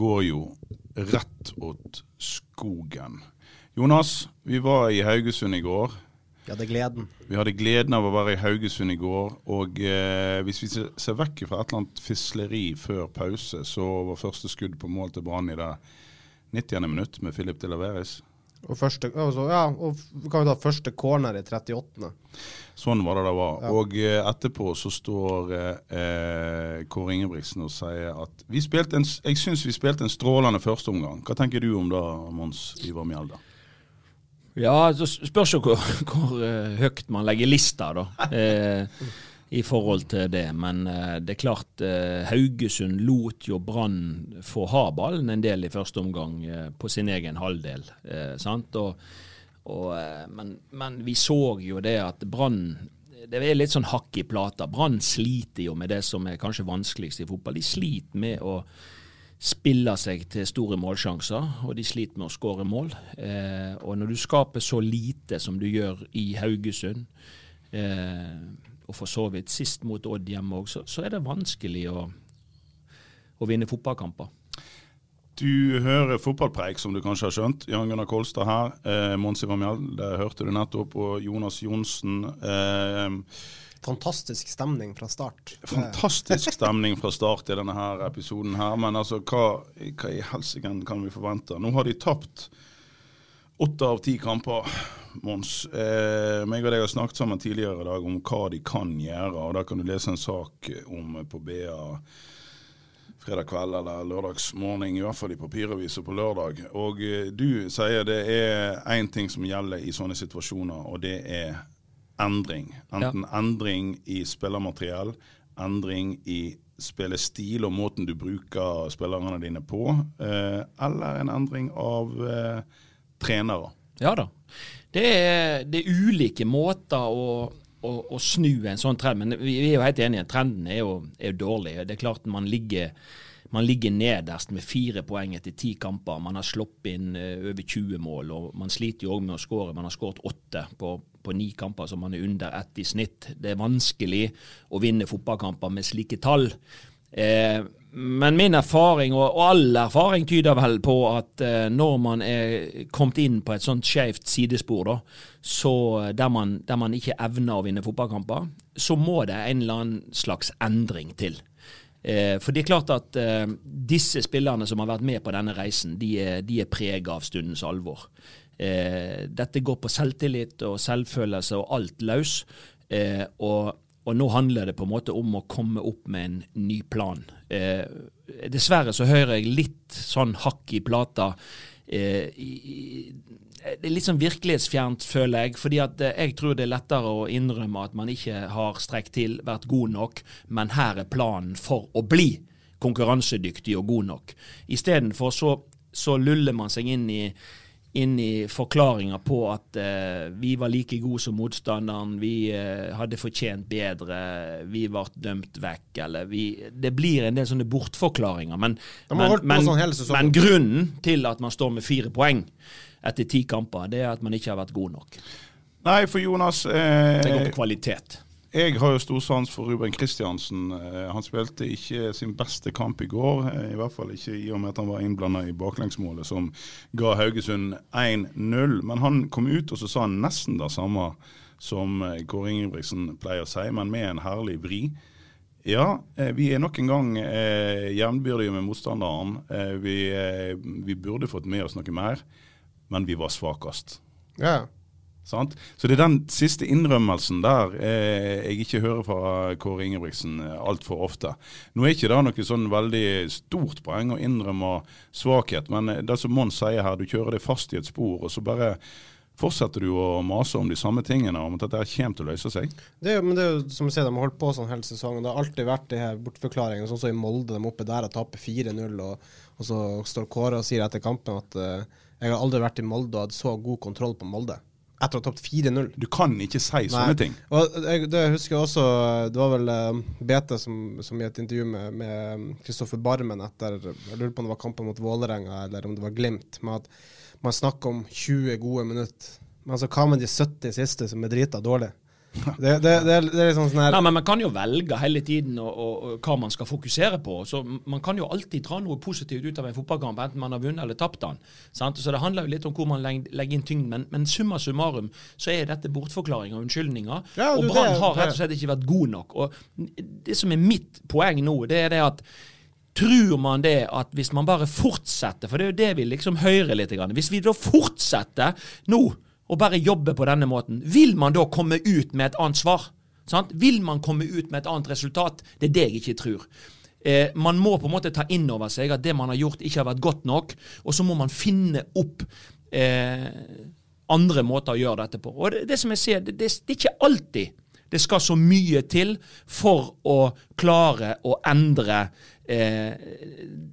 går jo rett åt skogen. Jonas, vi var i Haugesund i går. Vi hadde gleden. Vi hadde gleden av å være i Haugesund i går. Og eh, hvis vi ser, vekk fra et eller annet fisleri før pause, så var første skudd på mål til Brann i det 90. minutt med Filip de Laveris. Og, første, altså, ja, og vi kan jo ta første corner i 38. Sånn var det det var. Ja. Og eh, etterpå så står eh, eh, Kåre Ingebrigtsen og sier at vi spilte en, jeg syns vi spilte en strålende førsteomgang. Hva tenker du om det, Mons Ivar Mjelda? Ja, så spørs jo hvor, hvor eh, høyt man legger lista, da. Eh, I forhold til det. Men eh, det er klart, eh, Haugesund lot jo Brann få ha ballen en del i første omgang eh, på sin egen halvdel. Sant? Og, og, men, men vi så jo det at Brann det er litt sånn hakk i plata. Brann sliter jo med det som er kanskje vanskeligst i fotball. De sliter med å spille seg til store målsjanser, og de sliter med å skåre mål. Eh, og når du skaper så lite som du gjør i Haugesund, eh, og for så vidt sist mot Odd hjemme òg, så, så er det vanskelig å, å vinne fotballkamper. Du hører fotballpreik, som du kanskje har skjønt. Jan Gunnar Kolstad her. Eh, Monsi Ivar det hørte du nettopp, og Jonas Johnsen. Eh, Fantastisk stemning fra start. Fantastisk stemning fra start i denne her episoden her, men altså, hva, hva i helsike kan vi forvente? Nå har de tapt åtte av ti kamper, Mons. Eh, meg og deg har snakket sammen tidligere i dag om hva de kan gjøre, og da kan du lese en sak om på BA fredag kveld eller lørdagsmorgen, i hvert fall i papiraviser på lørdag. Og eh, du sier det er én ting som gjelder i sånne situasjoner, og det er endring. Enten endring i spillermateriell, endring i spillestil og måten du bruker spillerne dine på, eh, eller en endring av eh, trenere. Ja da. Det er, det er ulike måter å, å, å snu en sånn trend, men vi, er jo helt enige. Trenden er jo, er jo dårlig. Det er klart man ligger, man ligger nederst med fire poeng etter ti kamper. Man har sluppet inn eh, over 20 mål, og man sliter jo òg med å skåre. Man har skåret åtte på, på ni kamper, så man er under ett i snitt. Det er vanskelig å vinne fotballkamper med slike tall. Eh, men min erfaring, og, og all erfaring, tyder vel på at eh, når man er kommet inn på et sånt skjevt sidespor, da, så der man, der man ikke evner å vinne fotballkamper, så må det en eller annen slags endring til. Eh, for det er klart at eh, disse spillerne som har vært med på denne reisen, de er, de er prega av stundens alvor. Eh, dette går på selvtillit og selvfølelse og alt løs. Eh, og, og nå handler det på en måte om å komme opp med en ny plan. Eh, dessverre så hører jeg litt sånn hakk i plata. Eh, det er litt sånn virkelighetsfjernt, føler jeg. fordi at eh, jeg tror det er lettere å innrømme at man ikke har strekt til, vært god nok, men her er planen for å bli konkurransedyktig og god nok. Istedenfor så, så luller man seg inn i inn i forklaringer på at eh, vi var like gode som motstanderen, vi eh, hadde fortjent bedre, vi ble dømt vekk, eller vi Det blir en del sånne bortforklaringer. Men, men, men, sånn men grunnen til at man står med fire poeng etter ti kamper, det er at man ikke har vært god nok. Nei, for Jonas eh, Det går på kvalitet. Jeg har jo stor sans for Ruben Kristiansen. Eh, Han spilte ikke sin beste kamp i går. eh, I hvert fall ikke i og med at han var innblanda i baklengsmålet som ga Haugesund 1-0. Men han kom ut og så sa han nesten det samme som eh, Kåre Ingebrigtsen pleier å si, men med en herlig vri. Ja, vi er nok en gang eh, jevnbyrdige med motstanderen. Eh, vi, eh, vi burde fått med oss noe mer, men vi var svakest. Ja. Sant? Så det er den siste innrømmelsen der eh, jeg ikke hører fra Kåre Ingebrigtsen eh, altfor ofte. Nå er ikke det noe sånn veldig stort poeng å innrømme svakhet, men eh, det som Mons sier her, du kjører deg fast i et spor, og så bare fortsetter du å mase om de samme tingene, om at dette kommer til å løse seg. Det er, men det er jo som du sier, de har holdt på sånn hele sesongen. Det har alltid vært de her bortforklaringene, sånn som i Molde. De oppe der og taper 4-0, og, og så står Kåre og sier etter kampen at uh, jeg har aldri vært i Molde og hatt så god kontroll på Molde. Etter å ha tapt 4-0. Du kan ikke si sånne ting. Og jeg, det husker jeg også Det var vel eh, BT som, som i et intervju med- Kristoffer Barmen etter Jeg lurer på om det var kampen mot Vålerenga eller om det var Glimt, med at man snakker om 20 gode minutter. Men altså, hva med de 70 siste som er drita dårlige? Det, det, det, er- det er liksom sånn her Nei, men Man kan jo velge hele tiden og, og, og hva man skal fokusere på. Så Man kan jo alltid dra noe positivt ut av en fotballkamp, enten man har vunnet eller tapt den. Sant? Så Det handler jo litt om hvor man legger, inn tyngden. Men, men summa summarum så er dette bortforklaringer og unnskyldninger. Ja, og Brann har rett og slett ikke vært god nok. Og Det som er mitt poeng nå, det er det at Tror man det at hvis man bare fortsetter, for det er jo det vi liksom hører litt. Hvis vi da fortsetter nå å bare jobbe på denne måten, vil man da komme ut med et annet svar? Sant? Vil man komme ut med et annet resultat? Det er det jeg ikke tror. Eh, man må på en måte ta inn over seg at det man har gjort, ikke har vært godt nok, og så må man finne opp eh, andre måter å gjøre dette på. Og det, det som jeg sier, det, det, det er ikke alltid det skal så mye til for å klare å endre eh,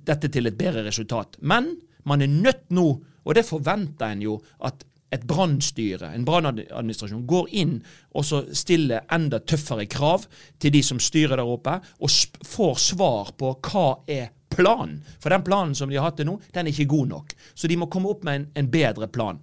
dette til et bedre resultat. Men man er nødt nå, og det forventer en jo, at et brannstyre, en brannadministrasjon, går inn og så stiller enda tøffere krav til de som styrer der oppe, og får svar på hva er planen. For den planen som de har hatt til nå, den er ikke god nok. Så de må komme opp med en, en bedre plan.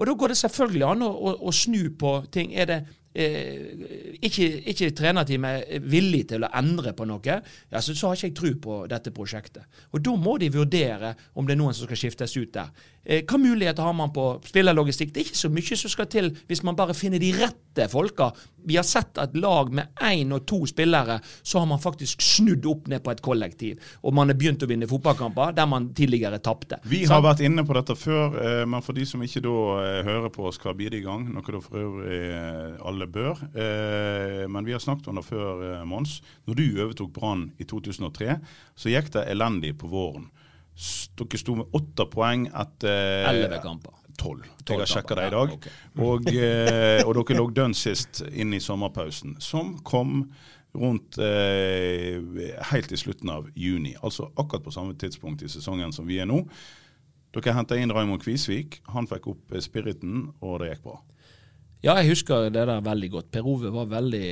Og da går det selvfølgelig an å, å, å snu på ting. Er det ikke, ikke trenerteamet er villig til å endre på noe, ja, så, så har ikke jeg tro på dette prosjektet. Og da må de vurdere om det er noen som skal skiftes ut der. Eh, hva muligheter har man på spillerlogistikk? Det er ikke så mye som skal til hvis man bare finner de rette folka. Vi har sett at lag med én og to spillere, så har man faktisk snudd opp ned på et kollektiv. Og man har begynt å vinne fotballkamper der man tidligere tapte. Vi har vært inne på dette før, eh, men for de som ikke da eh, hører på oss, hva blir det i gang? Noe da for øvrig eh, alle bør. Eh, men vi har snakket om det før, eh, Mons. Når du overtok Brann i 2003, så gikk det elendig på våren. Dere sto med åtte poeng etter Elleve kamper. Tolv. Jeg har sjekka det i dag. Og, eh, og dere lå dønn sist inn i sommerpausen, som kom rundt eh, helt i slutten av juni. Altså akkurat på samme tidspunkt i sesongen som vi er nå. Dere henta inn Raymond Kvisvik. Han fikk opp spiriten, og det gikk bra. Ja, jeg husker det der veldig godt. Per Ove var veldig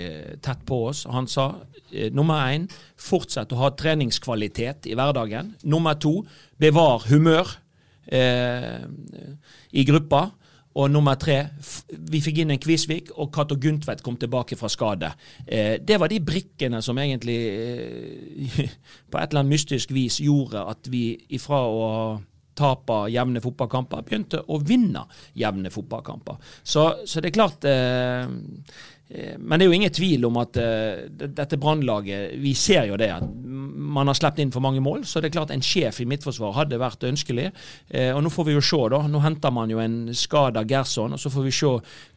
tett på oss. Han sa eh, nummer én, fortsett å ha treningskvalitet i hverdagen. Nummer to, bevar humør eh, i gruppa. Og nummer tre, vi fikk inn en Kvisvik, og Cato Gundtvedt kom tilbake fra skade. Eh, det var de brikkene som egentlig eh, på et eller annet mystisk vis gjorde at vi ifra å tape jevne fotballkamper, begynte å vinne jevne fotballkamper. Så, så det er klart eh, Men det er jo ingen tvil om at eh, dette brannlaget Vi ser jo det at man har sluppet inn for mange mål, så det er klart en sjef i midtforsvar hadde vært ønskelig. Eh, og Nå får vi jo se, da. Nå henter man jo en skada Gerson, og så får vi se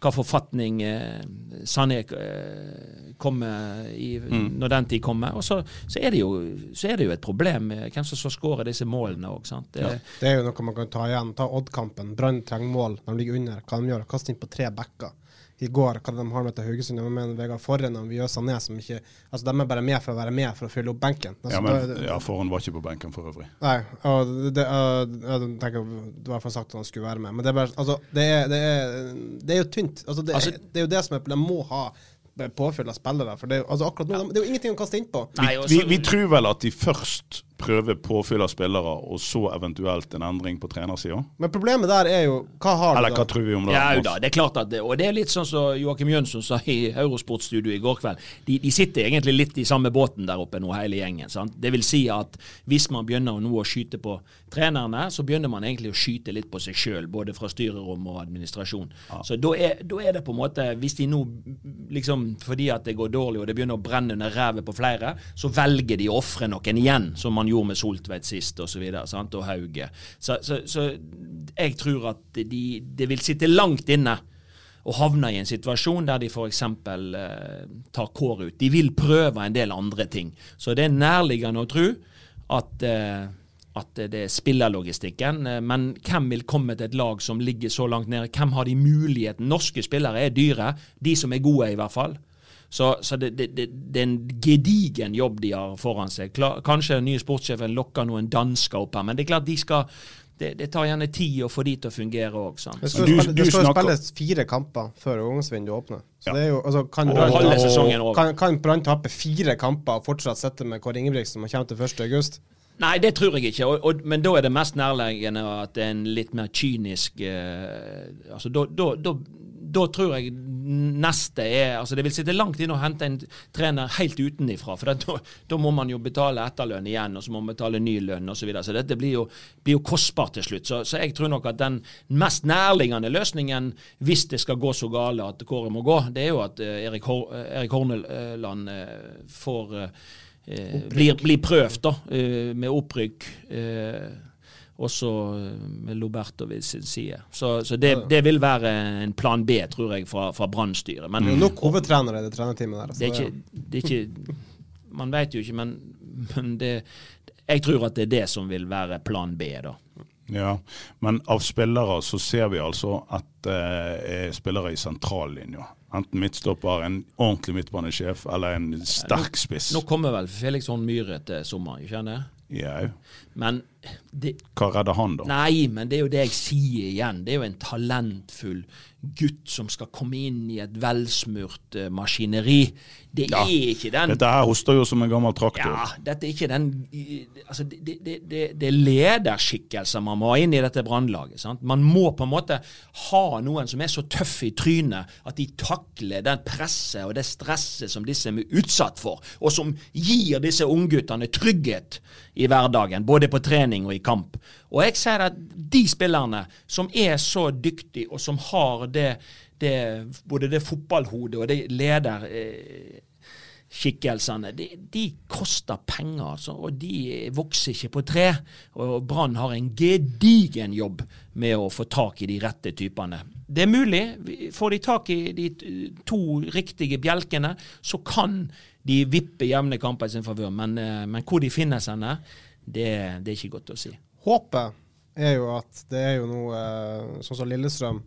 hva forfatning Sanne Sané eh, kommer i når den tid kommer. Og så, så, er det jo, så er det jo et problem hvem som skal skåre disse målene òg. Det, Det er jo noe man kan ta igjen. Ta Odd-kampen. Brann trenger mål. De ligger under. Hva de gjør? Kaster inn på tre backer. I går, hva de har med til Haugesund, de med Vegard Forren og Viø Sané, som ikke Altså, de er bare med for å være med, for å fylle opp benken. Altså, Ja, men er ja, Forhånd var ikke på benken for øvrig. Nei, og det, uh, jeg tenker Du har i hvert fall sagt at han skulle være med, men det er bare Altså, det er, det er, det er jo tynt. Altså, det, Altså- er, det er jo det som er De må ha påfyll av spillere. For det, er altså, akkurat nå, det er jo ingenting å kaste innpå. Nei, Vi, vi, vi tror vel at de først prøve påfyll av spillere, og så eventuelt en endring på trenersida? Men problemet der er jo Hva har Eller du hva da? tror vi om det? Ja, da, det er klart at det, Og det er litt sånn som Joakim Jønsson sa i Eurosport-studio i går kveld. De, de sitter egentlig litt i samme båten der oppe nå, hele gjengen. sant? Det vil si at hvis man begynner nå å skyte på trenerne, så begynner man egentlig å skyte litt på seg sjøl, både fra styrerom og administrasjon. Så da er, da er det på en måte Hvis de nå liksom fordi at det går dårlig og det begynner å brenne under rævet på flere, så velger de å ofre noen igjen, som man gjorde med Soltvedt sist og så videre, og Hauge. Så, så, så jeg tror at de, vil sitte langt inne og havne i en situasjon der de f.eks. Eh, tar kår ut. De vil prøve en del andre ting. Så det er nærliggende å tro at, eh, at det er spillerlogistikken. Eh, Men hvem vil komme til et lag som ligger så langt nede? Hvem har de muligheten? Norske spillere er dyre. De som er gode, i hvert fall. Så, så det, det, det, det er en gedigen jobb de har foran seg. Klar, kanskje den nye sportssjefen lokker noen dansker opp her, men det er klart de skal det, det tar gjerne tid å få de til å fungere òg. Det skal Du- jo snakker- spilles fire kamper før overgangsvinduet åpner. Så Ja. det er jo, altså, kan Brann kan, kan tape fire kamper og fortsatt sitte med Kåre Ingebrigtsen og kommer til 1. august? Nei, det tror jeg ikke. Og, og, men da er det mest nærliggende at det er en litt mer kynisk eh, altså da, da, da, da tror jeg neste er altså Det vil sitte langt inne å hente en trener helt utenifra. For da, da må man jo betale etterlønn igjen, og så må man betale ny lønn osv. Så, videre. så dette blir jo, blir jo kostbart til slutt. Så, så jeg tror nok at den mest nærliggende løsningen, hvis det skal gå så gale at Kåre må gå, det er jo at eh, Erik, Hor Erik Horneland eh, får eh, eh, blir, blir prøvd da, eh, med opprykk. Eh, også eh, med Loberto ved sin side. Så, så det, det vil være en plan B, tror jeg, fra, fra Brann-styret. Men nok hovedtrenere i det trenerteamet der. det er altså, ikke, det er ikke Man vet jo ikke, men, men det, jeg tror at det er det som vil være plan B, da. Ja, men av spillere så ser vi altså at eh, er spillere i sentrallinja. Enten midtstopper, en ordentlig midtbanesjef eller en sterk spiss. Nå kommer vel Felix Horn Myhre til sommeren, ikke sant? Ja, Men det, hva redder han da? Nei, men det er jo det jeg sier igjen. Det er jo en talentfull gutt som skal komme inn i et velsmurt uh, maskineri. Det Ja, er ikke den Dette her hoster jo som en gammel traktor. Ja, dette er ikke den Altså, det, det, det, er lederskikkelser man må ha inn i dette brannlaget. Man må på en måte ha noen som er så tøffe i trynet at de takler den presset og det stresset som disse er utsatt for, og som gir disse ungguttene trygghet i hverdagen, både på trening og i kamp. Og jeg sier at de spillerne som er så dyktige, og som har det, det både det fotballhodet og det leder... Eh, de, de koster penger, altså, og de vokser ikke på tre. Og Brann har en gedigen jobb med å få tak i de rette typene. Det er mulig. Får de tak i de to riktige bjelkene, så kan de vippe jevne kamper i sin favør. Men, eh, men hvor de finnes henne, det, det er ikke godt å si. Håpet er jo at det er jo noe eh, sånn som Lillestrøm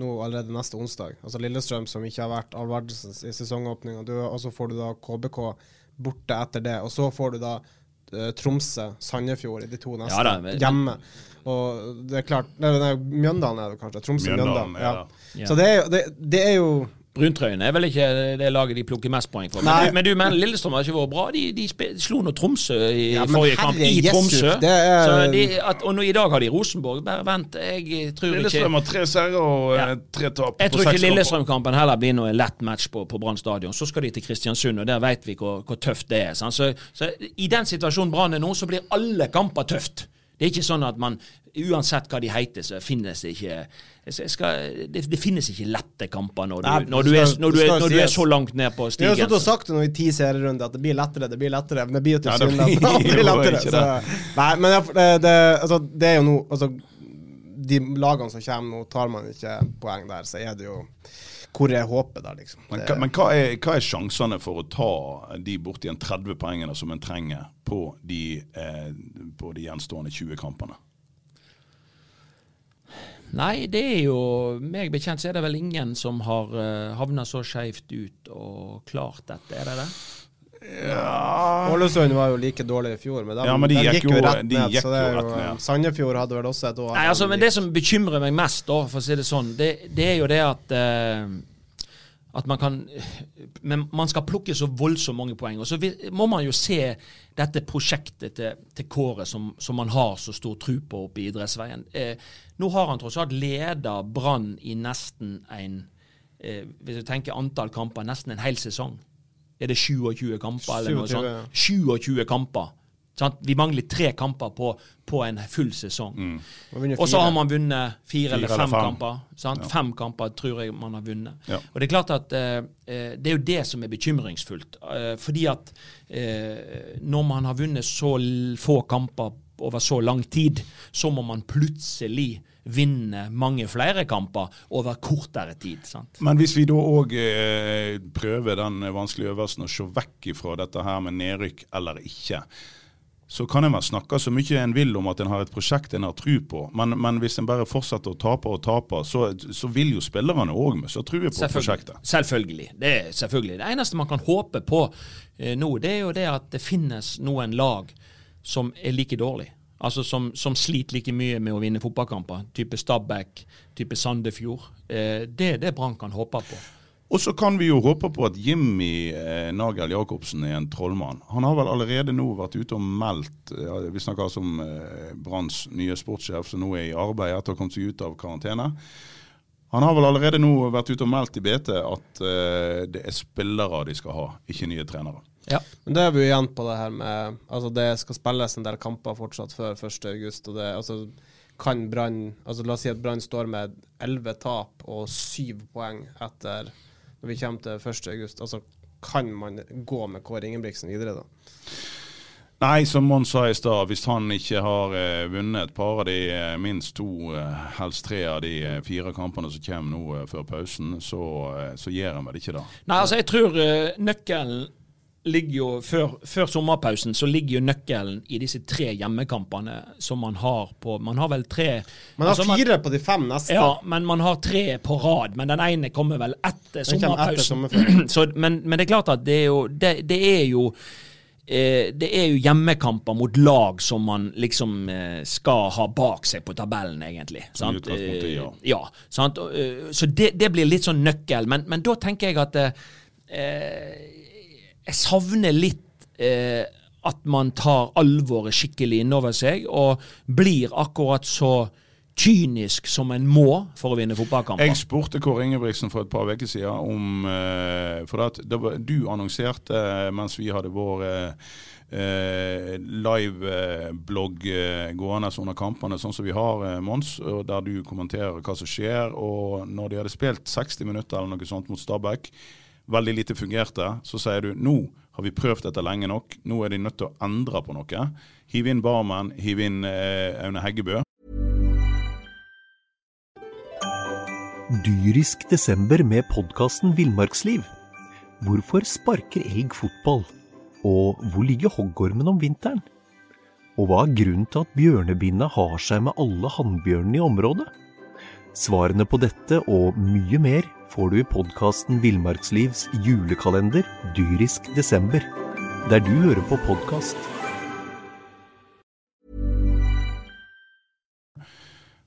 nå allerede neste onsdag. Altså Lillestrøm som ikke har vært all verdens i sesongåpninga. Og så får du da KBK borte etter det. Og så får du da eh, Tromsø, Sandefjord i de to neste Ja da, men- hjemme. Og det er klart Nei, nei Mjøndalen er det kanskje. Tromsø, Mjøndalen, Mjøndalen. ja Ja. Ja. Så det er jo, det, det er jo Bruntrøyene er vel ikke det laget de plukker mest poeng for. Men du, men du mener Lillestrøm har ikke vært bra? De, de slo nå Tromsø i Ja, forrige kamp, i Jesus, Tromsø. det er- Så de, at, og nå, i dag har de Rosenborg. Bare vent, jeg tror ikke Lillestrøm har tre seire og Ja. eh, tre tap. jeg tror ikke. Lillestrøm-kampen heller blir noe lett match på, på Brann stadion. Så skal de til Kristiansund, og der vet vi hvor, hvor tøft det er. Sant? Så, så I den situasjonen Brann er nå, så blir alle kamper tøft. Det er ikke sånn at man, uansett hva de heter, så finnes det ikke jeg skal, det, det finnes ikke lette kamper når du, Nei, når du, det er, når du, er, når du er så langt ned på stigen. Vi har stått og sagt det nå i ti serierunder at det blir lettere, det blir lettere. Men det blir jo Ja, det tilsynelatende blir lettere. Så, nei, men det, det, det, altså, det er jo nå altså, De lagene som kommer nå, tar man ikke poeng der, så er det jo Hvor er håpet der, liksom? Men, hva, men hva, er, hva er sjansene for å ta de borti en 30 poengene som en trenger på de, eh, på de gjenstående 20 kampene? Nei, det er jo Meg bekjent så er det vel ingen som har uh, havna så skeivt ut og klart dette, er det det? Ålesund var jo like dårlig i fjor, men de, Ja, men de de gikk gikk jo rett ned. gikk så det jo er jo, ned. eh, Sandefjord hadde vel også et år Nei, altså, men det som bekymrer meg mest, da, for å si det sånn, det, det er jo det at eh, at man kan Men man skal plukke så voldsomt mange poeng. Og så vi- må man jo se dette prosjektet til, til Kåre, som, som man har så stor tro på oppe i idrettsveien. Eh, nå har han tross alt leda Brann i nesten en eh, Hvis du tenker antall kamper, nesten en hel sesong. Er det 27 kamper eller noe sånt? ja. 27 kamper. Sant? Vi mangler tre kamper på, på en full sesong. Mm. Og så har man vunnet fire, eller Fire fem, eller fem. kamper. Sant? Fem kamper tror jeg man har vunnet. Ja. Og Det er klart at eh, eh, det er jo det som er bekymringsfullt. Eh, fordi at eh, når man har vunnet så få kamper over så lang tid, så må man plutselig vinne mange flere kamper over kortere tid. sant? Men hvis vi da òg eh, prøver den vanskelige øvelsen å se vekk ifra dette her med nedrykk eller ikke, så kan en vel snakke så mye en vil om at en har et prosjekt en har tro på, men, men hvis en bare fortsetter å tape og tape, så, så vil jo spillerne òg miste trua på prosjektet. Selvfølgelig. Det er selvfølgelig. Det eneste man kan håpe på eh, nå, det er jo det at det finnes noen lag som er like dårlig. Altså som, som sliter like mye med å vinne fotballkamper. Type Stabæk, type Sandefjord. Eh, det er det Brann kan håpe på. Og så kan vi jo håpe på at Jimmy eh, Nagel Jacobsen er en trollmann. Han har vel allerede nå vært ute og meldt ja, Vi snakker altså om eh, Branns nye sportssjef som nå er i arbeid etter å ha kommet seg ut av karantene. Han har vel allerede nå vært ute og meldt i BT at eh, det er spillere de skal ha, ikke nye trenere. Ja. Men da er vi jo igjen på det her med Altså, det skal spilles en del kamper fortsatt før 1. august, og det altså kan Brann altså La oss si at Brann står med elleve tap og syv poeng etter når vi kommer til 1. august. Altså, kan man gå med Kåre Ingebrigtsen videre, da? Nei, som Mons sa i stad, hvis han ikke har eh, vunnet et par av de eh, minst to, eh, helst tre av de eh, fire kampene som kommer nå eh, før pausen, så, eh, så gjør han vel ikke det. Nei, altså jeg tror eh, nøkkelen ligger jo før, før sommerpausen så ligger jo nøkkelen i disse tre hjemmekampene som man har på Man har vel tre Man har altså, fire på de fem neste. Ja, men man har tre på rad. Men den ene kommer vel etter sommerpausen. etter. Så, men, men det er klart at det er jo Det, det er jo eh, det er jo hjemmekamper mot lag som man liksom eh, skal ha bak seg på tabellen, egentlig. Som Sant? Eh, ja. ja sant? Så det, det blir litt sånn nøkkel. Men, men da tenker jeg at eh, jeg savner litt eh, at man tar alvoret skikkelig innover seg, og blir akkurat så kynisk som en må for å vinne fotballkamper. Jeg spurte Kåre Ingebrigtsen for et par uker siden om eh, For at du annonserte eh, mens vi hadde vår eh, eh, live-blogg gående under kampene, sånn som vi har, Mons, der du kommenterer hva som skjer. Og når de hadde spilt 60 minutter eller noe sånt mot Stabæk, veldig lite fungerte, så sier du nå har vi prøvd dette lenge nok, nå er de nødt til å endre på noe. Hiv inn Barmen, hiv inn eh, Aune Heggebø. Dyrisk desember med podkasten Villmarksliv. Hvorfor sparker elg fotball? Og hvor ligger hoggormen om vinteren? Og hva er grunnen til at bjørnebinna har seg med alle hannbjørnene i området? Svarene på dette og mye mer får du i podkasten Villmarkslivs julekalender Dyrisk desember, der du hører på podkast.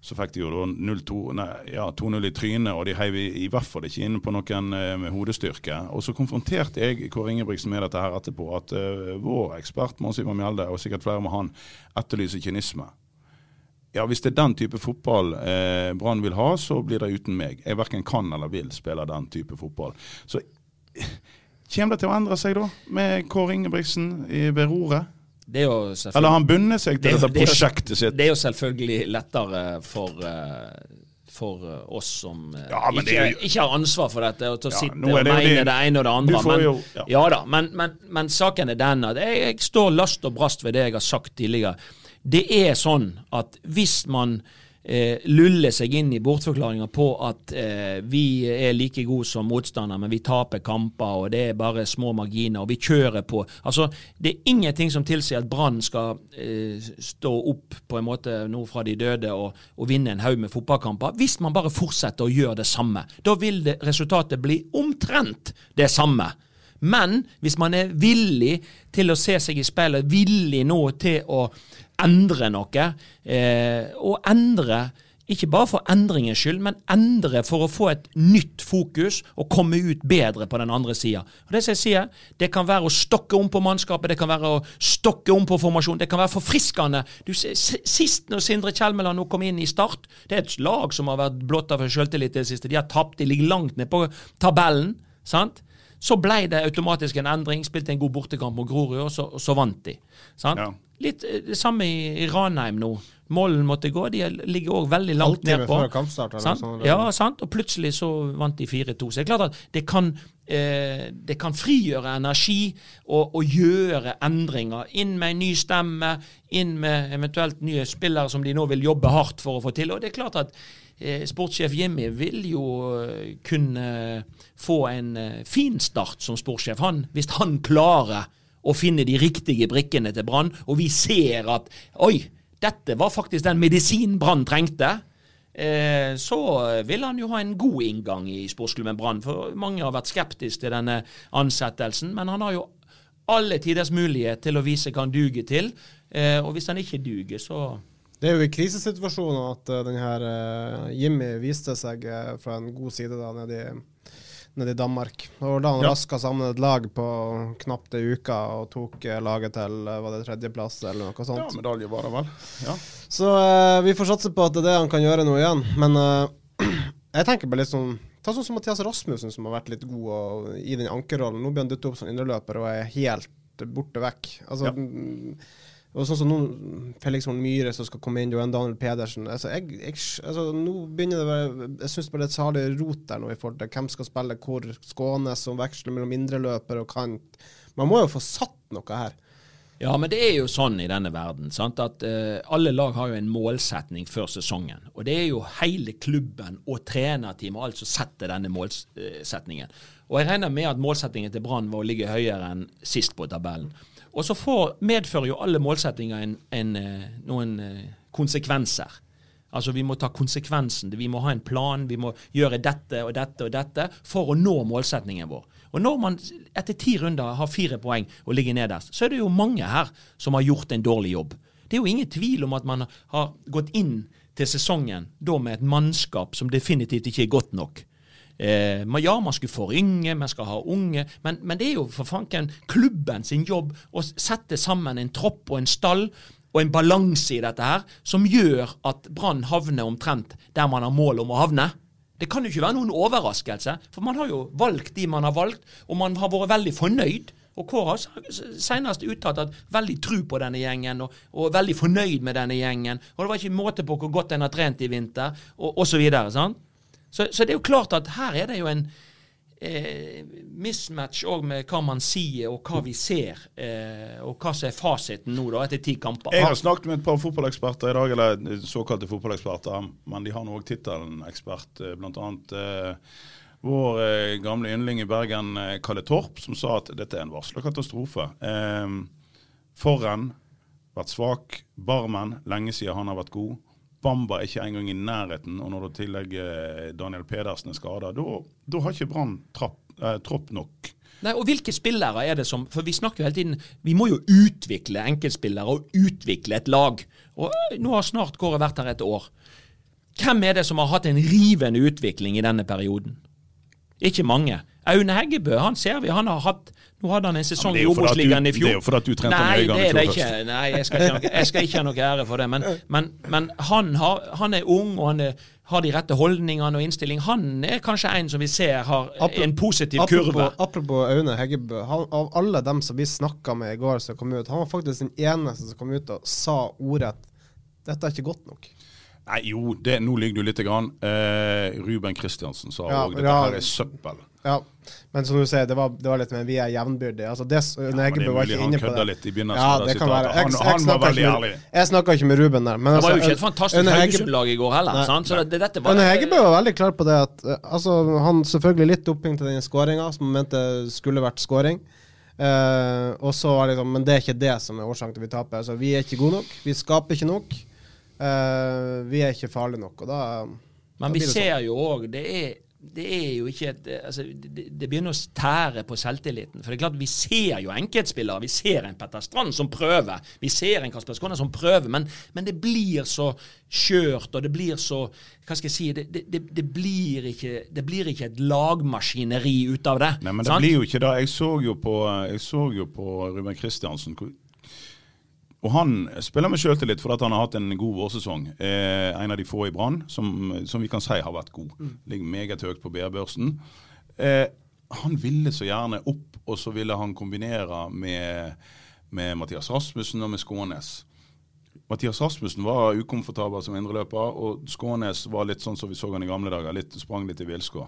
Så fikk de jo da 0-2 nei, ja, i trynet, og de heiv i, i hvert fall ikke inn på noen eh, med hodestyrke. Og så konfronterte jeg Kåre Ingebrigtsen med dette her etterpå, at uh, vår ekspert Mons Ivar Mjelde, og sikkert flere med han, etterlyser kynisme. Ja, Hvis det er den type fotball eh, Brann vil ha, så blir det uten meg. Jeg verken kan eller vil spille den type fotball. Så kommer det til å endre seg da, med Kåre Ingebrigtsen i, ved roret? Det er Eller har han bundet seg til Det jo- dette det er jo- prosjektet sitt? Det er jo selvfølgelig lettere for, eh, for eh, oss som eh, Ja, ikke, jo- ikke har ansvar for dette, og til å Ja, sitte og mene det- det ene og det andre. Men, jo- ja. ja. da, men, men, men saken er den at jeg, jeg står last og brast ved det jeg har sagt tidligere. Det er sånn at hvis man eh, luller seg inn i bortforklaringer på at eh, vi er like gode som motstander, men vi taper kamper, og det er bare små marginer, og vi kjører på. Altså, Det er ingenting som tilsier at Brann skal eh, stå opp på en måte nå fra de døde og, og vinne en haug med fotballkamper, hvis man bare fortsetter å gjøre det samme. Da vil det, resultatet bli omtrent det samme. Men hvis man er villig til å se seg i speilet, villig nå til å endre noe, eh, og endre Ikke bare for endringens skyld, men endre for å få et nytt fokus og komme ut bedre på den andre sida. Det som jeg sier, det kan være å stokke om på mannskapet, det kan være å stokke om på formasjon, det kan være forfriskende. Du, Sist når Sindre Kjelmeland nå kom inn i Start, det er et lag som har vært blotta for selvtillit i det siste. De har tapt, de ligger langt ned på tabellen. sant? Så ble det automatisk en endring, spilte en god bortekamp mot Grorud, og så, så vant de. sant? Ja. Litt eh, det samme i, i Ranheim nå. Målen måtte gå, de ligger òg veldig langt Altid nedpå. før kampstart, eller Sant? Sånn. Ja, sant? og plutselig så vant de 4-2. Så det er klart at det kan, eh, det kan frigjøre energi og, og gjøre endringer. Inn med en ny stemme, inn med eventuelt nye spillere som de nå vil jobbe hardt for å få til. Og det er klart at sportssjef Jimmy vil jo eh, kunne få en eh, fin start som sportssjef, han, hvis han klarer å finne de riktige brikkene til Brann, og vi ser at oi, dette var faktisk den medisinen Brann trengte. Eh, så vil han jo ha en god inngang i sportsklubben Brann. For mange har vært skeptiske til denne ansettelsen, men han har jo alle tiders mulighet til å vise hva han duger til. Eh, og hvis han ikke duger, så Det er jo i krisesituasjoner at uh, denne uh, Jimmy viste seg uh, fra en god side da nede i, nede i Danmark. Og da han Ja. raska sammen et lag på knapt ei uke og tok laget til var det tredjeplass eller noe sånt. Ja, medalje var det vel. Ja. Så vi får satse på at det er det han kan gjøre nå igjen. Men jeg tenker bare litt sånn Ta sånn som Mathias Rasmussen, som har vært litt god og, i den ankerrollen. Nå blir han dytta opp som indreløper og er helt borte vekk. Altså, Ja. Og sånn som nå, Felix Horn Myhre som skal komme inn, en Daniel Pedersen altså, jeg, jeg, altså, Nå begynner det være Jeg syns bare det er salig rot der nå i forhold til hvem skal spille hvor. Skånes som veksler mellom indreløper og kant. Man må jo få satt noe her. Ja, men det er jo sånn i denne verden sant? at uh, alle lag har jo en målsetning før sesongen. Og det er jo hele klubben og trenerteamet som setter denne målsetningen. Og jeg regner med at målsetningen til Brann var å ligge høyere enn sist på tabellen. Og så får, medfører jo alle målsettinger en, en, eh, noen eh, konsekvenser. Altså Vi må ta konsekvensen. Vi må ha en plan. Vi må gjøre dette og dette og dette for å nå målsetningen vår. Og Når man etter ti runder har fire poeng og ligger nederst, så er det jo mange her som har gjort en dårlig jobb. Det er jo ingen tvil om at man har gått inn til sesongen da med et mannskap som definitivt ikke er godt nok. Eh, ja, man skulle forynge, man skal ha unge, men, men det er jo for fanken klubben sin jobb å sette sammen en tropp og en stall og en balanse i dette her som gjør at Brann havner omtrent der man har mål om å havne. Det kan jo ikke være noen overraskelse, for man har jo valgt de man har valgt, og man har vært veldig fornøyd. Og Kåre har senest uttalt at veldig tru på denne gjengen, og, og veldig fornøyd med denne gjengen. Og det var ikke måte på hvor godt en har trent i vinter, og osv. Så, så det er jo klart at her er det jo en eh, mismatch òg med hva man sier og hva vi ser, eh, og hva som er fasiten nå, da, etter ti kamper. Jeg har snakket med et par fotballeksperter i dag, eller såkalte fotballeksperter, men de har nå òg tittelen ekspert. eh, Blant annet eh, vår eh, gamle yndling i Bergen, eh, Kalle Torp, som sa at dette er en varsla katastrofe. Eh, Forren vært svak. Barmen, lenge siden han har vært god. Bamba er ikke engang i nærheten, og når du tillegger Daniel Pedersen er skada, da har ikke Brann eh, tropp nok. Nei, og Hvilke spillere er det som For vi snakker jo hele tiden Vi må jo utvikle enkeltspillere og utvikle et lag. Og øh, Nå har snart Kåre vært her et år. Hvem er det som har hatt en rivende utvikling i denne perioden? Ikke mange. Aune Heggebø han ser vi, han har hatt Nå hadde han en sesong i Obos-ligaen i fjor. det er jo fordi du trente Nei, Øygarden i det er det fjor ikke. høst. Nei, jeg skal ikke, jeg skal ikke ha noe ære for det. Men, men, men han, har, han er ung, og han er, har de rette holdningene og innstilling. Han er kanskje en som vi ser har en positiv apropos, kurve. Apropos Aune Heggebø. Han, av alle dem som vi snakka med i går, som kom ut, han var faktisk den eneste som kom ut og sa ordrett dette er ikke godt nok. Nei, jo, det, nå ligger du lite grann. Eh, Ruben Kristiansen sa Ja, òg dette ja. her er søppel. Ja, men som du sier, det var, det var litt med vi er jevnbyrdige. Altså, det, ja, men det er mulig han kødda litt i begynnelsen Ja, det kan være. Jeg, Han- jeg, han var veldig ærlig. jeg snakka ikke med Ruben der. Men Det var jo altså, ikke et fantastisk Haugesund-lag i går heller. Nei. Sant? Så det, dette var, Aune Heggebø var veldig klar på det at eh, altså, han selvfølgelig litt doping til den skåringa, som han mente skulle vært skåring. Uh, og så var det liksom, Men det er ikke det som er årsaken til at vi taper. Altså, vi er ikke gode nok. Vi skaper ikke nok. Uh, vi er ikke farlige nok. Og da Men da vi det sånn. ser jo òg det er det er jo ikke et altså, det, det begynner å tære på selvtilliten. For det er klart, Vi ser jo enkeltspillere. Vi ser en Petter Strand som prøver. Vi ser en Kasper Skåne som prøver. Men, men, det blir så skjørt, og det blir så Hva skal jeg si Det, det, det, blir, ikke, det blir ikke et lagmaskineri ut av det. Nei, men det sant? blir jo ikke det. Jeg så jo på, jeg så jo på Ruben Kristiansen. Og han spiller med sjøltillit fordi han har hatt en god vårsesong. Eh, en av de få i Brann som, som, vi kan si har vært god. Mm. Ligger meget høyt på BR-børsen. Eh, han ville så gjerne opp, og så ville han kombinere med, med Mathias Rasmussen og med Skånes. Mathias Rasmussen var ukomfortabel som indreløper, og Skånes var litt sånn som vi så han i gamle dager. litt Sprang litt i villskå.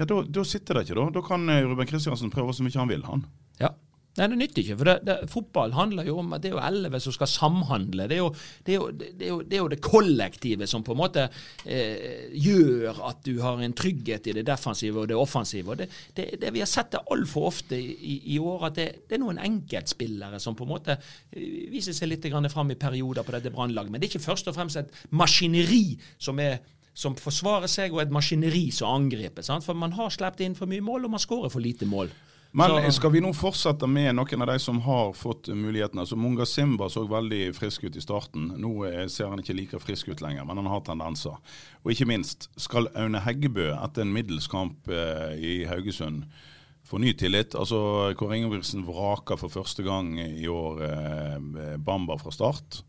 Ja, da sitter det ikke, da. Da kan eh, Ruben Kristiansen prøve så mye han vil, han. Ja, Nei, det nytter ikke. For det, det, fotball handler jo om at det er jo elleve som skal samhandle. Det er, jo, det, er jo, er jo, det er jo, det kollektive som på en måte eh, gjør at du har en trygghet i det defensive og det offensive. Og det, vi har sett det altfor ofte i, i, år, at det, er noen enkeltspillere som på en måte eh, viser seg litt fram i perioder på dette brannlaget. Men det er ikke først og fremst et maskineri som er som forsvarer seg, og et maskineri som angriper. Sant? For man har sluppet inn for mye mål, og man skårer for lite mål. Men så, skal vi nå fortsette med noen av de som har fått mulighetene? Altså Munga Simba så veldig frisk ut i starten. Nå ser han ikke like frisk ut lenger, men han har tendenser. Og ikke minst, skal Aune Heggebø etter en middels kamp eh, i Haugesund få ny tillit? Altså Kåre Ingebrigtsen vraker for første gang i år eh, Bamba fra start.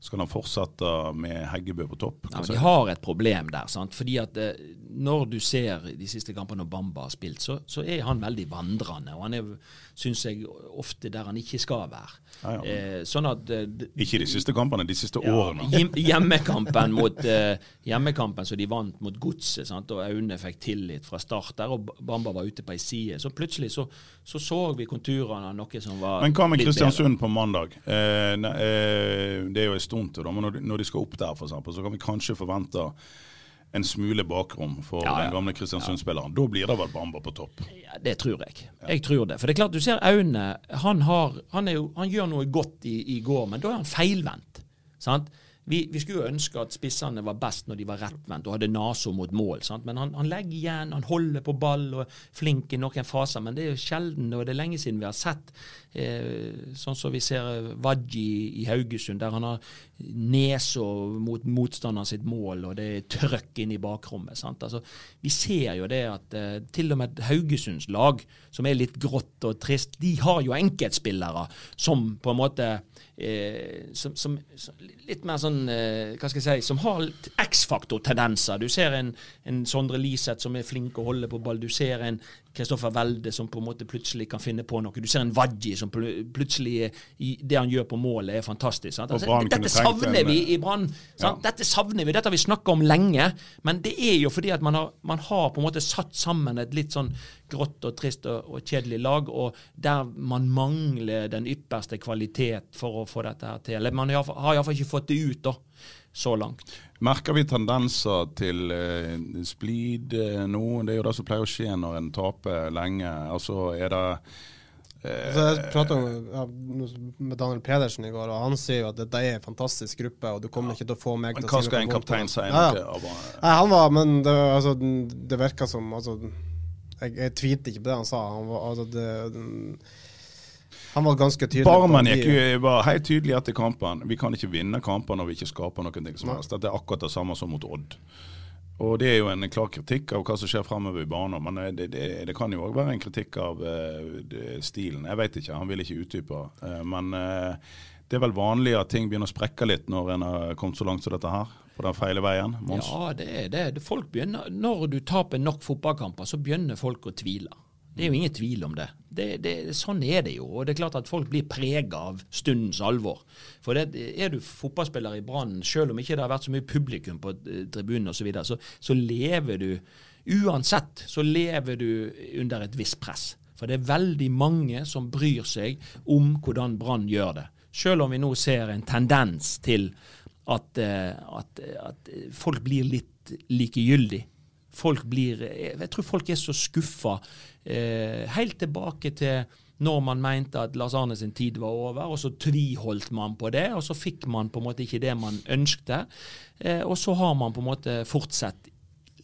Skal han fortsette med Heggebø på topp? Ja, de har et problem der. sant? Fordi at eh, Når du ser de siste kampene når Bamba har spilt, så, så er han veldig vandrende. Og han er, syns jeg, ofte der han ikke skal være. Ja, ja. Eh, sånn at eh, Ikke de siste kampene, de siste årene. Hjemmekampen mot eh, hjemmekampen så de vant mot Godset, sant? og Aune fikk tillit fra start der, og Bamba var ute på ei side. Så plutselig så, så, så vi konturene av noe som var Men hva med Kristiansund på mandag? Eh, eh, det er jo stund til. Men når de, skal opp der, for eksempel, så kan vi kanskje forvente en smule bakrom for ja, ja. den gamle Kristiansund-spilleren. Da blir det vel Bamba på topp? Ja, Det tror jeg. Jeg tror det. For det er klart, du ser Aune. Han, har, han, jo, han gjør noe godt i, i, går, men da er han feilvendt. sant? Vi, vi, skulle jo ønske at spissene var best når de var rettvendt og hadde nesa mot mål. Sant? Men han, han, legger igjen, han holder på ball og er flink i noen faser. Men det er jo sjelden, og det er lenge siden vi har sett eh, sånn som vi ser Wadji i Haugesund, der han har nesa mot motstanderen sitt mål, og det er trøkk inn i bakrommet. Sant? Altså, vi ser jo det at eh, til og med Haugesunds lag, som er litt grått og trist, de har jo enkeltspillere som på en måte eh, som, som, litt mer sånn eh, Hva skal jeg si Som har X-faktor-tendenser. Du ser en, en Sondre Liseth som er flink å holde på ball. Du ser en Kristoffer Welde som på en måte plutselig kan finne på noe. Du ser en Wadji som plutselig Det han gjør på målet, er fantastisk. Altså, dette savner vi i Brann. Ja. Dette savner vi, dette har vi snakka om lenge. Men det er jo fordi at man har, man har, på en måte satt sammen et litt sånn grått og trist og, og kjedelig lag, og der man mangler den ypperste kvalitet for å få dette her til. Eller man har iallfall ikke fått det ut. da så langt. Merker vi tendenser til eh, splid eh, nå? Det er jo det som pleier å skje når en taper lenge. Altså er det eh, altså, jeg prata ja, med Daniel Pedersen i går, og han sier jo at dette er en fantastisk gruppe. og du kommer ikke til å få meg til å si Hva skal en kaptein si? Ja, ja. Nei, han var, men det, altså, det virka som altså, jeg, jeg tvilte ikke på det han sa. Han var, altså, det, han var ganske tydelig. Barmen gikk jo var helt tydelig etter kampen. Vi kan ikke vinne kamper når vi ikke skaper noen ting som helst. Dette er akkurat det samme som mot Odd. Og Det er jo en klar kritikk av hva som skjer fremover i banen. Men det, det, det kan jo òg være en kritikk av uh, stilen. Jeg vet ikke, han vil ikke utdype. Uh, men uh, det er vel vanlig at ting begynner å sprekke litt når en har kommet så langt som dette her? På den feile veien? Mons? Ja, det er det. Folk begynner, når du taper nok fotballkamper, så begynner folk å tvile. Det er jo ingen tvil om det. Det, det. Sånn er det jo. Og det er klart at folk blir prega av stundens alvor. For det, er du fotballspiller i Brann, selv om ikke det har vært så mye publikum på eh, tribunen osv., så, videre, så så lever du Uansett så lever du under et visst press. For det er veldig mange som bryr seg om hvordan Brann gjør det. Selv om vi nå ser en tendens til at, eh, at, at folk blir litt likegyldig folk blir Jeg tror folk er så skuffa. Eh, helt tilbake til når man mente at Lars Arne sin tid var over, og så tviholdt man på det, og så fikk man på en måte ikke det man ønskte. Eh, og så har man på en måte fortsatt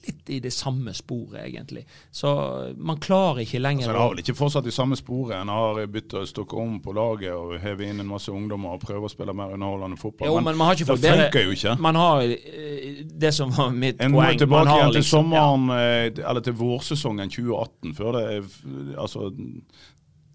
litt i det samme sporet, egentlig. Så man klarer ikke lenger Så Det er vel ikke fortsatt i samme sporet. En har byttet å stokke om på laget og heve inn en masse ungdommer og prøve å spille mer underholdende fotball. Jo, men man har ikke det fått bedre funker jo ikke. Man har eh, det som var mitt En må poeng. man tilbake har igjen til liksom- sommeren, ja. eller til vårsesongen 2018, før det er- altså,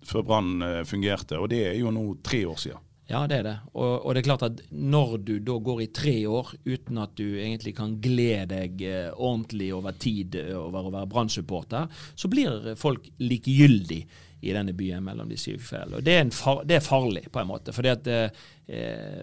før Brann eh, fungerte. Og det er jo nå tre år siden. Ja, det er det. Og, og det er klart at når du da går i tre år uten at du egentlig kan glede deg eh, ordentlig over tid eh, over å være Brann-supporter, så blir folk likegyldig i denne byen mellom de syv fjell. Og det er, far, det er farlig, på en måte. Fordi at eh,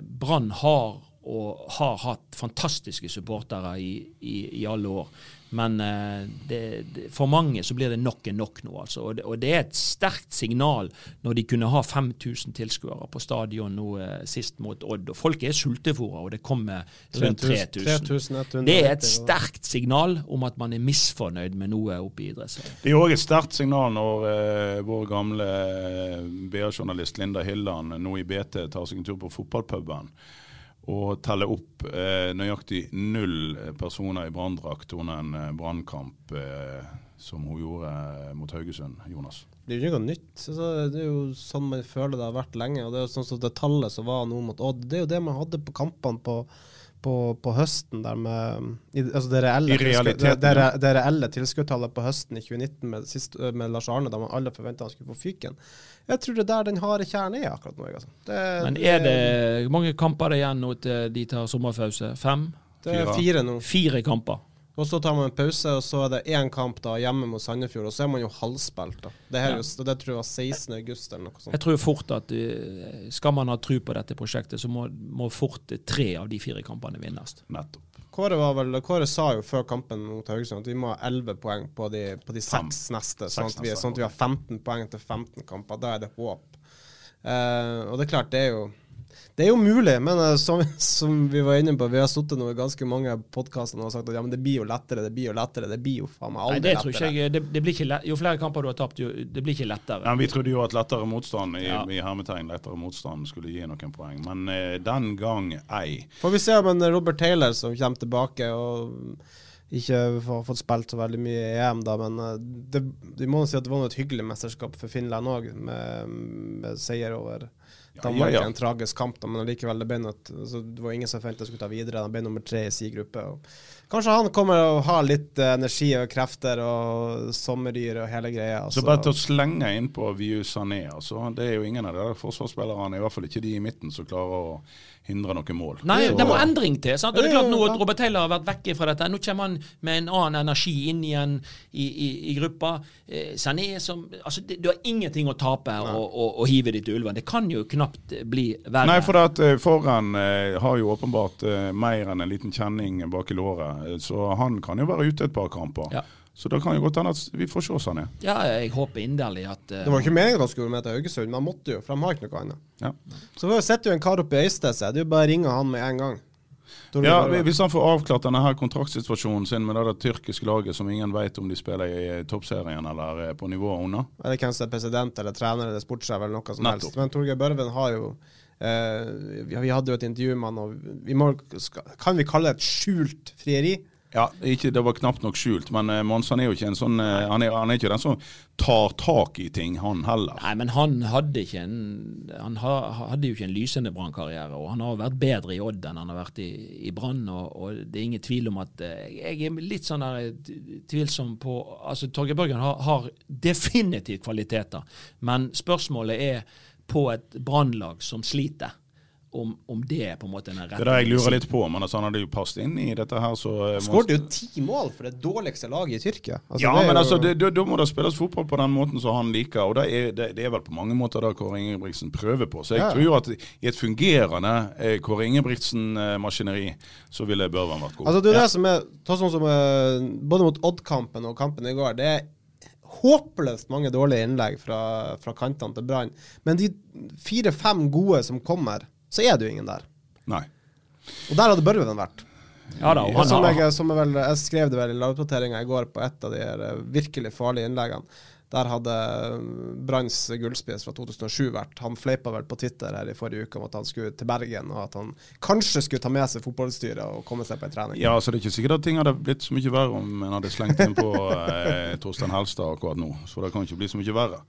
Brann har og har hatt fantastiske supportere i, i, i alle år. Men eh, det, det, for mange så blir det nok en nok nå. Altså. Og, det, og det er et sterkt signal når de kunne ha 5000 tilskuere på stadion nå eh, sist mot Odd. Og folk er sultefòra, og det kommer rundt 3000. Det er et sterkt signal om at man er misfornøyd med noe oppe i idrettsserien. Det er òg et sterkt signal når eh, vår gamle BA-journalist Linda Hilland nå i BT tar seg en tur på fotballpuben og teller opp eh, nøyaktig null personer i branndrakt under en eh, brannkamp eh, som hun gjorde eh, mot Haugesund, Jonas. Det er jo ikke noe nytt. Det er jo sånn man føler det har vært lenge. og Det er jo sånn som det tallet som var nå mot Odd, det er jo det man hadde på kampene på, på, på høsten der med i, altså det reelle, I realiteten, det, det, det reelle tilskuddstallet på høsten i 2019 med, sist, med Lars Arne, da man alle forventa han skulle få fyken. Jeg tror det er der den harde kjernen er akkurat nå. jeg, Altså. Det, Men er det hvor mange kamper er igjen nå til de tar sommerpause? Fem? Det er fire nå. Fire kamper. Og så tar man en pause, og så er det én kamp da hjemme mot Sandefjord, og så er man jo halvspilt. da. Det, her, ja. det tror jeg var 16. august eller noe sånt. Jeg tror fort at eh, skal man ha tro på dette prosjektet, så må, må fort tre av de fire kampene vinnes. Nettopp. Kåre, var vel, Kåre sa jo før kampen mot Haugesund at vi må ha 11 poeng på de, på de seks neste. Sånn at, vi, sånn at vi har 15 poeng til 15 kamper. Da er det håp. Uh, og det er klart, det er jo det er jo mulig, men eh, som, som vi var inne på, vi har sittet i ganske mange podkaster og sagt at ja, men det blir jo lettere, det blir jo lettere. Det blir jo faen meg Nei, aldri lettere. tror ikke jeg. Det, det blir ikke lett, jo flere kamper du har tapt, jo det blir ikke lettere. Ja, vi trodde jo at lettere motstand i, Ja. i hermetegn lettere motstand skulle gi noen poeng, men eh, den gang ei. Får vi se om en Robert Taylor som kommer tilbake og ikke har fått spilt så veldig mye i EM, da, men eh, det, vi må si at det var et hyggelig mesterskap for Finland òg, med, med seier over Danmark. ja, ja. En tragisk kamp, da, men allikevel, det ble noe, altså, det var ingen som forventet skulle ta videre. De ble nummer tre i sin gruppe. Og kanskje han kommer å ha litt eh, energi og krefter og sommerdyr og hele greia. Så altså. bare til å slenge inn på Viu Sané. Altså, det er jo ingen av de forsvarsspillerne, i hvert fall ikke de i midten, som klarer å hindre noe mål. Nei, Så- det må endring til. sant? Og det er klart Nå at. Robert Taylor har vært vekke fra dette. Nå kommer han med en annen energi inn igjen i, i, i gruppa. Eh, Sané som altså, det, Du har ingenting å tape og, og, og hive ditt til ulven. Det kan jo knapt bli verre. Nei, for at foran eh, har jo åpenbart eh, mer enn en liten kjenning bak i låret, eh, så han kan jo være ute et par kamper. Ja. Så da kan jo godt hende at vi får se Sané. Ja, jeg håper inderlig at uh, Det var ikke meningen at han skulle med til Haugesund, men han måtte jo, for de har ikke noe annet. Ja. Så sitter jo en kar oppe i Øystese, det er jo bare å ringe han med en gang. Ja, Hvis han får avklart denne her kontraktsituasjonen sin med det tyrkiske laget som ingen vet om de spiller i eh, toppserien eller er på nivået under Eller hvem som er president eller trener eller sportssjef eller noe som Nettopp. helst. Men Torgeir Børven har jo eh, vi, vi hadde jo et intervju med han, og vi må, kan vi kalle det et skjult frieri? Ja, ikke, Det var knapt nok skjult, men uh, Monsan er jo ikke en sånn eh, han, er, han er ikke den som tar tak i ting, han heller. Nei, men han hadde ikke en Han ha, hadde jo ikke en lysende brannkarriere, og han har vært bedre i Odd enn han har vært i, i Brann. Og, og det er ingen tvil om at eh, Jeg er litt sånn der eh, tvilsom på Altså, Torgeir Børgen har, har definitivt kvaliteter, men spørsmålet er på et brannlag som sliter. Om, om det er på en måte den rette Det er det jeg lurer litt på, men altså, han hadde jo passet inn i dette her, så eh, Skåret jo ti mål for det dårligste laget i Tyrkia. Altså, ja, det er men jo- altså, det, da, da må det spilles fotball på den måten som han liker. og Det er, det, det er vel på mange måter det Kåre Ingebrigtsen prøver på. Så jeg Ja. tror at i et fungerende eh, Kåre Ingebrigtsen-maskineri, så ville Børven vært god. Altså, det er jo det som er ta sånn som eh, Både mot Odd-kampen og kampen i går. Det er håpløst mange dårlige innlegg fra, fra kantene til Brann. Men de fire-fem gode som kommer, så er det jo ingen der. Nei. Og der hadde Børven vært. Ja da, han som jeg, som jeg, vel, jeg skrev det vel i lagoppdateringa i går på et av de eh, virkelig farlige innleggene. Der hadde Branns gullspiss fra 2007 vært. Han fleipa vel på Twitter her i forrige uke om at han skulle til Bergen, og at han kanskje skulle ta med seg fotballstyret og komme seg på en trening. Ja, så det er ikke sikkert at ting hadde blitt så mye verre om en hadde slengt inn på eh, Torstein Helstad akkurat nå. Så det kan ikke bli så mye verre.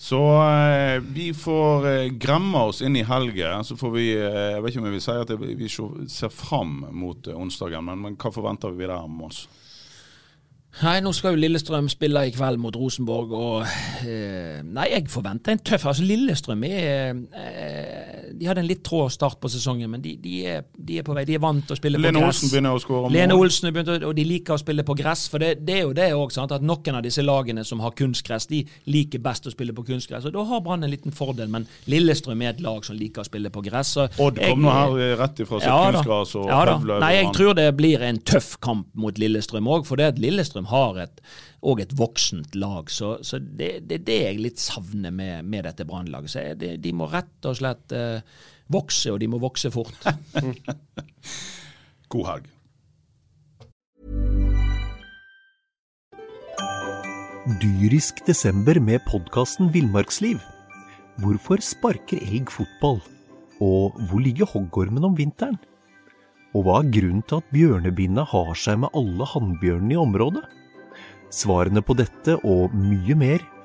Så eh, vi får eh, gremme oss inn i helgen. Så får vi eh, Jeg vet ikke om jeg vil si at vi ser fram mot eh, onsdagen, men, men hva forventer vi der, Mons? Nei, nå skal jo Lillestrøm spille i kveld mot Rosenborg, og eh, Nei, jeg forventer en tøff. Altså, Lillestrøm er eh, De hadde en litt trå start på sesongen, men de, de, er, de, er, på vei. De er vant til å spille Lene på gress. Olsen begynner å skåre. Lene Olsen er begynt, og de liker å spille på gress. For det, det er jo det òg, at noen av disse lagene som har kunstgress, de liker best å spille på kunstgress. Og da har Brann en liten fordel, men Lillestrøm er et lag som liker å spille på gress. Odd kom nå her eh, rett ifra sitt Ja kunstgress og Ja da. Nei, jeg tror det blir en tøff kamp mot Lillestrøm òg, for det at Lillestrøm har et, og et voksent lag. Så, så det, det er det jeg litt savner med, med dette Brann-laget. de, de må rett og slett eh, vokse, og de må vokse fort. God helg. Dyrisk desember med podkasten Villmarksliv. Hvorfor sparker elg fotball? Og hvor ligger hoggormen om vinteren? Og hva er grunnen til at bjørnebinna har seg med alle hannbjørnene i området? Svarene på dette og mye mer